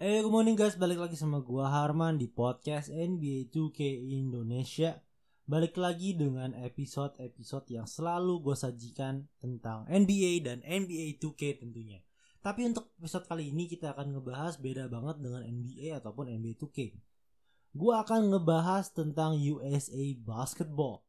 Eh, good morning guys, balik lagi sama gua Harman di podcast NBA 2K Indonesia. Balik lagi dengan episode-episode yang selalu gue sajikan tentang NBA dan NBA 2K tentunya. Tapi untuk episode kali ini kita akan ngebahas beda banget dengan NBA ataupun NBA 2K. Gua akan ngebahas tentang USA Basketball.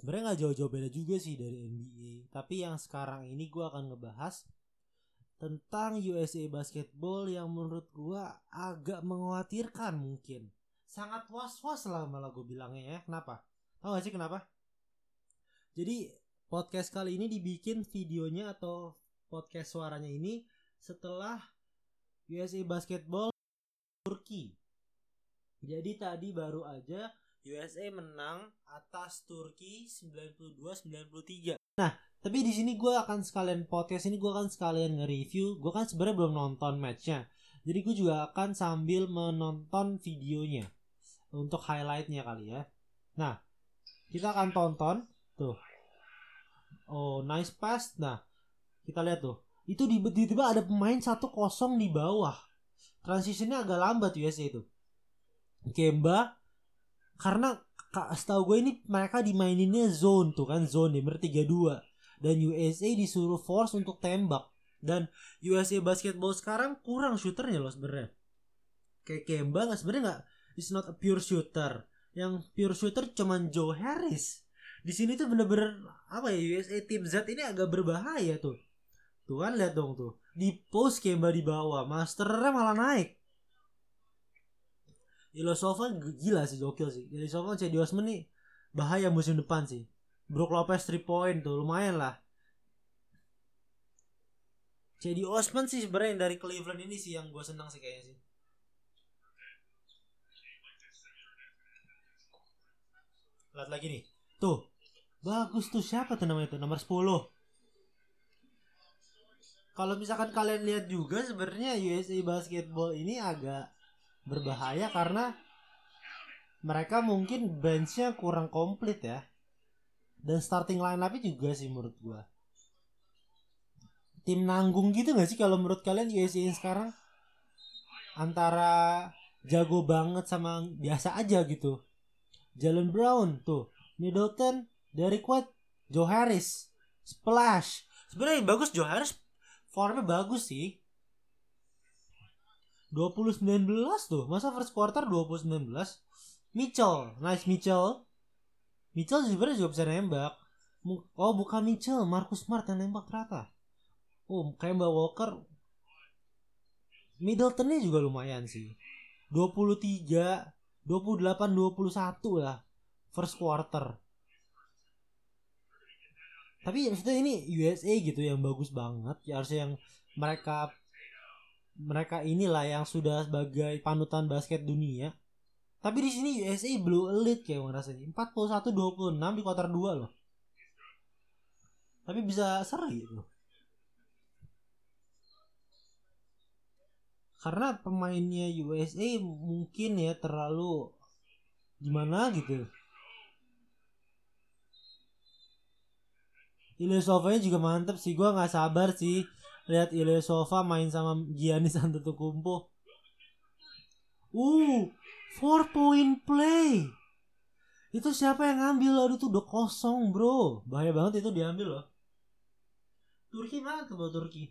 Sebenarnya nggak jauh-jauh beda juga sih dari NBA. Tapi yang sekarang ini gua akan ngebahas tentang USA Basketball yang menurut gua agak mengkhawatirkan mungkin. Sangat was-was lah malah gue bilangnya ya. Kenapa? Tahu gak sih kenapa? Jadi podcast kali ini dibikin videonya atau podcast suaranya ini setelah USA Basketball Turki. Jadi tadi baru aja USA menang atas Turki 92-93. Nah, tapi di sini gue akan sekalian podcast ini gue akan sekalian nge-review. Gue kan sebenarnya belum nonton matchnya. Jadi gue juga akan sambil menonton videonya untuk highlightnya kali ya. Nah, kita akan tonton tuh. Oh, nice pass. Nah, kita lihat tuh. Itu tiba-tiba ada pemain satu kosong di bawah. Transisinya agak lambat USA itu. Kemba karena setahu gue ini mereka dimaininnya zone tuh kan zone ya berarti 32 dan USA disuruh force untuk tembak. Dan USA basketball sekarang kurang shooternya loh sebenarnya. Kayak Kemba nggak sebenarnya nggak is not a pure shooter. Yang pure shooter cuman Joe Harris. Di sini tuh bener-bener apa ya USA tim Z ini agak berbahaya tuh. Tuh kan lihat dong tuh. Di post Kemba di bawah masternya malah naik. Ilyasova gila sih gokil sih. Ilyasova Cedi Osman nih bahaya musim depan sih Brook Lopez 3 point tuh lumayan lah. Cedi Osman sih sebenarnya yang dari Cleveland ini sih yang gue senang sih kayaknya sih. Lihat lagi nih. Tuh Bagus tuh. Siapa tuh namanya tuh? Nomor 10 Kalau misalkan kalian lihat juga sebenarnya USA Basketball ini agak berbahaya karena mereka mungkin benchnya kurang komplit ya dan starting line up juga sih menurut gua. Tim nanggung gitu gak sih kalau menurut kalian USA sekarang? Antara jago banget sama biasa aja gitu. Jalen Brown tuh Middleton Derrick White Joe Harris Splash. Sebenarnya bagus Joe Harris formnya bagus sih. 2019 tuh masa first quarter 2019 Mitchell nice Mitchell Mitchell sebenarnya juga bisa nembak. Oh bukan Mitchell Marcus Smart yang nembak ternyata. Oh kayak Mbak Walker. Middletonnya juga lumayan sih. 23 28 21 lah first quarter. Tapi maksudnya ini USA gitu yang bagus banget. Ya harusnya yang mereka mereka inilah yang sudah sebagai panutan basket dunia. Tapi di sini USA blue elite kayak rasanya 41-26 di kuarter 2 loh. Tapi bisa seri gitu. Karena pemainnya USA mungkin ya terlalu gimana gitu. Ilyasova juga mantep sih gue nggak sabar sih lihat Ilyasova main sama Giannis Antetokounmpo. Uh, four point play. Itu siapa yang ngambil? Aduh tuh udah kosong bro. Bahaya banget itu diambil loh. Turki mana tuh Turki?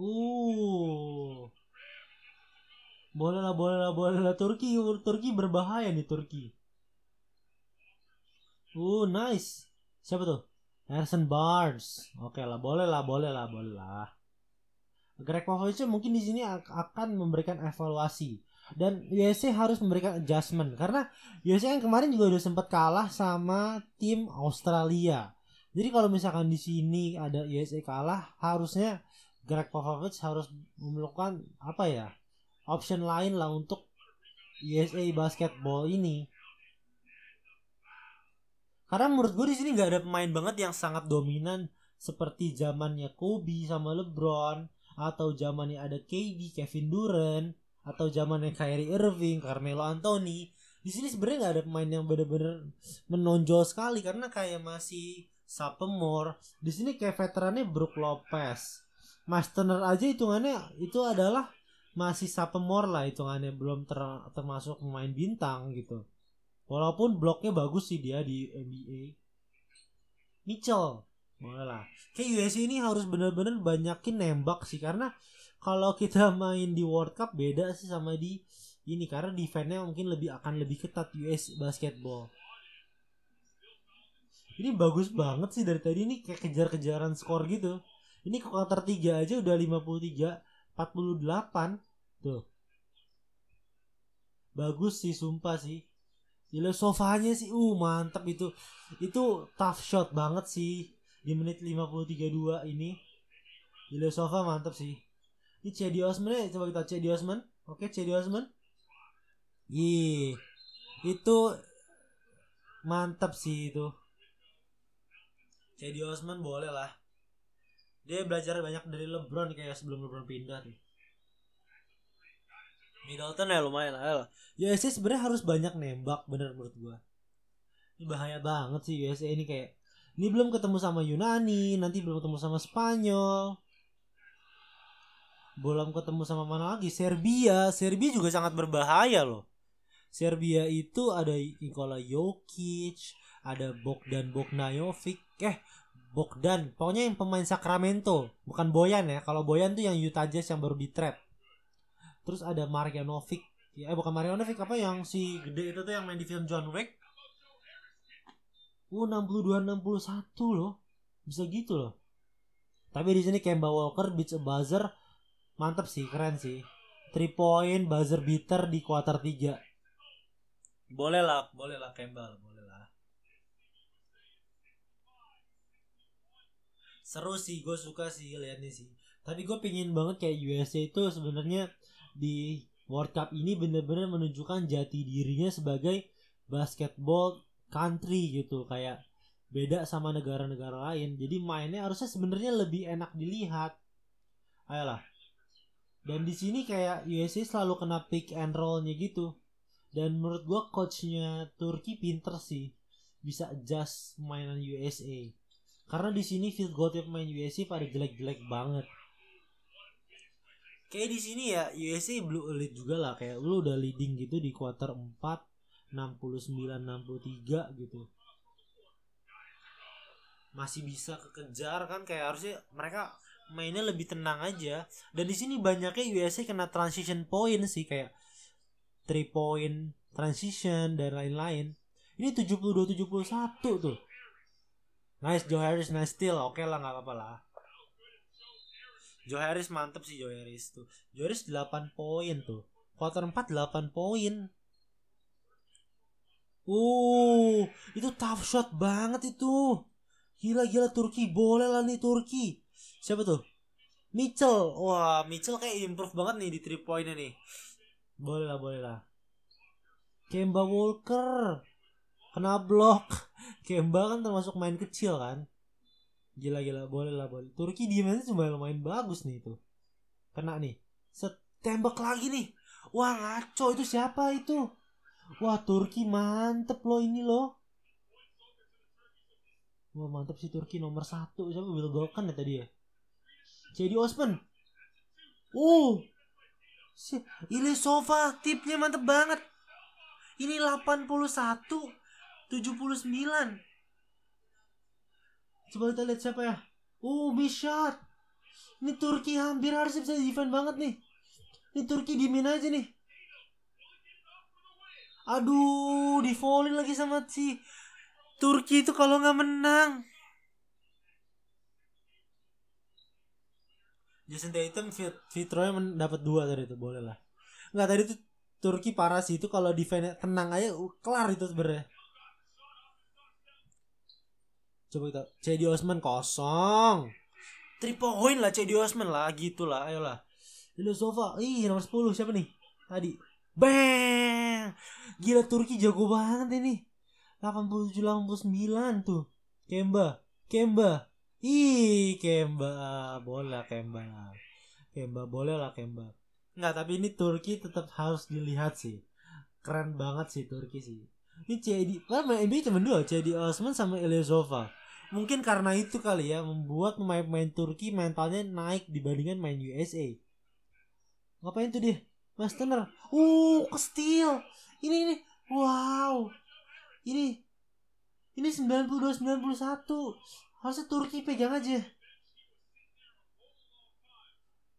Uh. Boleh lah, boleh lah, boleh lah. Turki, Turki berbahaya nih Turki. Uh, nice. Siapa tuh? Harrison Barnes. Oke lah, boleh lah, boleh lah, boleh lah. Greg Popovich mungkin di sini akan memberikan evaluasi dan USA harus memberikan adjustment karena USA yang kemarin juga udah sempat kalah sama tim Australia. Jadi kalau misalkan di sini ada USA kalah, harusnya Greg Popovich harus melakukan apa ya? option lain lah untuk USA basketball ini. Karena menurut gue di sini nggak ada pemain banget yang sangat dominan seperti zamannya Kobe sama LeBron atau zamannya ada KD, Kevin Durant atau zamannya Kyrie Irving, Carmelo Anthony. Di sini sebenarnya nggak ada pemain yang benar-benar menonjol sekali karena kayak masih Sapemore. Di sini kayak veterannya Brook Lopez, Mas Turner aja hitungannya itu adalah masih sophomore lah hitungannya belum ter, termasuk pemain bintang gitu. Walaupun bloknya bagus sih dia di NBA. Mitchell boleh lah. Kayak USC ini harus bener-bener banyakin nembak sih karena kalau kita main di World Cup beda sih sama di ini karena defense-nya mungkin lebih akan lebih ketat US basketball. Ini bagus banget sih dari tadi ini kayak kejar-kejaran skor gitu. Ini ke quarter 3 aja udah 53 48 tuh. Bagus sih sumpah sih. Gila sofanya sih uh mantap itu. Itu tough shot banget sih di menit 53 2 ini. Gila sofa mantap sih. Ini Cedi Osman ya coba kita Cedi Osman. Oke Cedi Osman. Ih. Itu mantap sih itu. Cedi Osman boleh lah. Dia belajar banyak dari LeBron kayak sebelum LeBron pindah nih. Middleton ya lumayan lah. USA sebenarnya harus banyak nembak bener menurut gua. Ini bahaya banget sih USA ini kayak ini belum ketemu sama Yunani, nanti belum ketemu sama Spanyol. Belum ketemu sama mana lagi? Serbia. Serbia juga sangat berbahaya loh. Serbia itu ada Nikola Jokic, ada Bogdan Bogdanovic, eh Bogdan, pokoknya yang pemain Sacramento, bukan Boyan ya. Kalau Boyan tuh yang Utah Jazz yang baru di trap. Terus ada Marjanovic, ya eh, bukan Marjanovic apa yang si gede itu tuh yang main di film John Wick. Uh 62 61 loh. Bisa gitu loh. Tapi di sini Kemba Walker beats a buzzer. Mantap sih, keren sih. 3 point buzzer beater di quarter 3. Boleh lah, boleh lah Kemba, boleh lah. Seru sih, gue suka sih liatnya sih. Tapi gue pingin banget kayak USA itu sebenarnya di World Cup ini bener-bener menunjukkan jati dirinya sebagai basketball country gitu kayak beda sama negara-negara lain. Jadi mainnya harusnya sebenarnya lebih enak dilihat. Ayolah. Dan di sini kayak USA selalu kena pick and rollnya gitu. Dan menurut gua coachnya Turki pinter sih bisa adjust mainan USA karena di sini field goal main USA pada jelek-jelek banget. Kayak di sini ya USA blue elite juga lah. Kayak lu udah leading gitu di quarter 4 69 63 gitu masih bisa kekejar kan kayak harusnya mereka mainnya lebih tenang aja dan di sini banyaknya USA kena transition point sih kayak 3 point transition dan lain-lain ini 72 71 tuh nice Joe Harris nice steal oke okay lah nggak apa-apa lah Joe Harris mantep sih Joe Harris tuh. Joe Harris 8 poin tuh. Quarter 4 8 poin. Uh, itu tough shot banget itu. Gila-gila Turki boleh lah nih Turki. Siapa tuh? Mitchell. Wah, Mitchell kayak improve banget nih di 3 poinnya nih. Boleh lah, boleh lah. Kemba Walker. Kena blok. Kemba kan termasuk main kecil kan gila gila boleh lah boleh Turki defense cuma lumayan bagus nih itu kena nih set tembak lagi nih wah ngaco itu siapa itu wah Turki mantep loh ini loh wah mantep sih Turki nomor satu siapa Will Golkan ya tadi ya jadi Osman uh si Ilyasova tipnya mantep banget ini 81 79 Coba kita lihat siapa ya. Oh, Bishot. Ini Turki hampir harus bisa defend banget nih. Ini Turki dimin aja nih. Aduh, di falling lagi sama si Turki itu kalau nggak menang. Jason Tatum fit fitronya dapat dua tadi itu boleh lah. Nggak tadi tuh Turki parah sih itu kalau defend tenang aja uh, kelar itu sebenarnya. Coba kita Cedi Osman kosong. Three point lah Cedi Osman lah gitu lah ayolah. Sofa, ih nomor 10 siapa nih? Tadi. Bang. Gila Turki jago banget ini. 87 89 tuh. Kemba, Kemba. Ih, Kemba. Bola Kemba. Kemba boleh lah Kemba. Enggak, tapi ini Turki tetap harus dilihat sih. Keren banget sih Turki sih. Ini Cedi, kan NBA cuma dua, Cedi Osman sama Ilyasova mungkin karena itu kali ya membuat pemain-pemain Turki mentalnya naik dibandingkan main USA ngapain tuh dia Mas Turner uh ke steal ini ini. Wow. Ini ini 92 91 harusnya Turki pegang aja.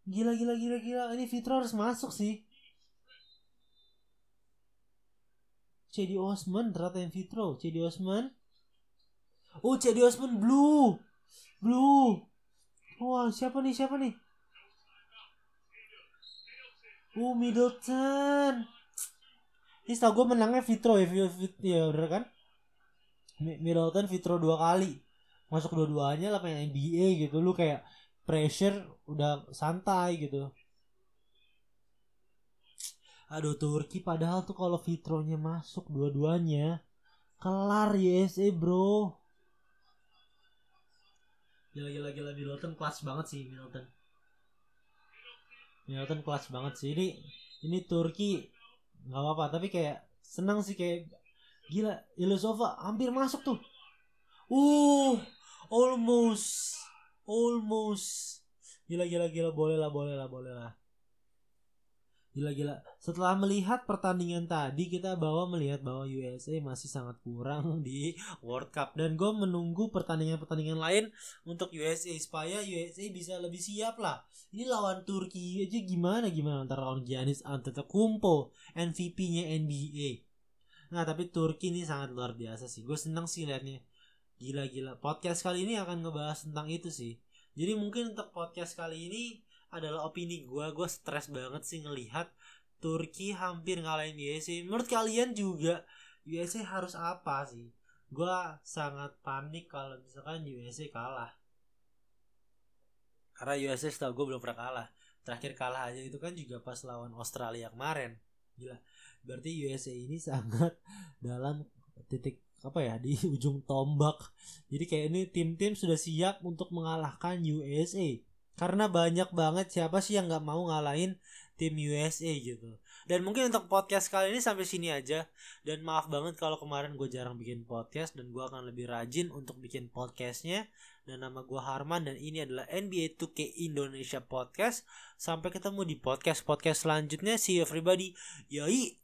Gila gila gila gila. Ini Fitro harus masuk sih. Cedi Osman ternyata yang Fitro Cedi Osman. Oh Cedi Osman blue. Blue. Wah siapa nih siapa nih Oh Middleton Ini setahu gue menangnya Fitro ya Fit, Ya bener kan? Middleton Fitro dua kali. Masuk dua-duanya lah pengen NBA gitu. Lu kayak pressure udah santai gitu. Aduh Turki padahal tuh kalau Fitronya masuk dua-duanya kelar USA bro. Gila gila gila Middleton kelas banget sih Middleton. Middleton kelas banget sih. Ini ini Turki nggak apa-apa. Tapi kayak senang sih kayak gila Ilyasova hampir masuk tuh. Uh, almost almost. Gila gila gila. Boleh lah boleh lah boleh lah Gila-gila. Setelah melihat pertandingan tadi kita bawa melihat bahwa USA masih sangat kurang di World Cup dan gue menunggu pertandingan-pertandingan lain untuk USA supaya USA bisa lebih siap lah. Ini lawan Turki aja gimana gimana antara lawan Giannis Antetokounmpo MVP-nya NBA. Nah tapi Turki ini sangat luar biasa sih. Gue seneng sih liatnya. Gila-gila. Podcast kali ini akan ngebahas tentang itu sih. Jadi mungkin untuk podcast kali ini adalah opini gue gue stres banget sih ngelihat Turki hampir ngalahin USA menurut kalian juga USA harus apa sih? Gue sangat panik kalau misalkan USA kalah. Karena USA setahu gue belum pernah kalah. Terakhir kalah aja itu kan juga pas lawan Australia kemarin. Gila. Berarti USA ini sangat dalam titik apa ya di ujung tombak. Jadi kayak ini tim-tim sudah siap untuk mengalahkan USA karena banyak banget siapa sih yang nggak mau ngalahin tim USA gitu. Dan mungkin untuk podcast kali ini sampai sini aja. Dan maaf banget kalau kemarin gue jarang bikin podcast dan gue akan lebih rajin untuk bikin podcastnya. Dan nama gue Harman dan ini adalah NBA 2K Indonesia Podcast. Sampai ketemu di podcast podcast selanjutnya. See you everybody. Yoi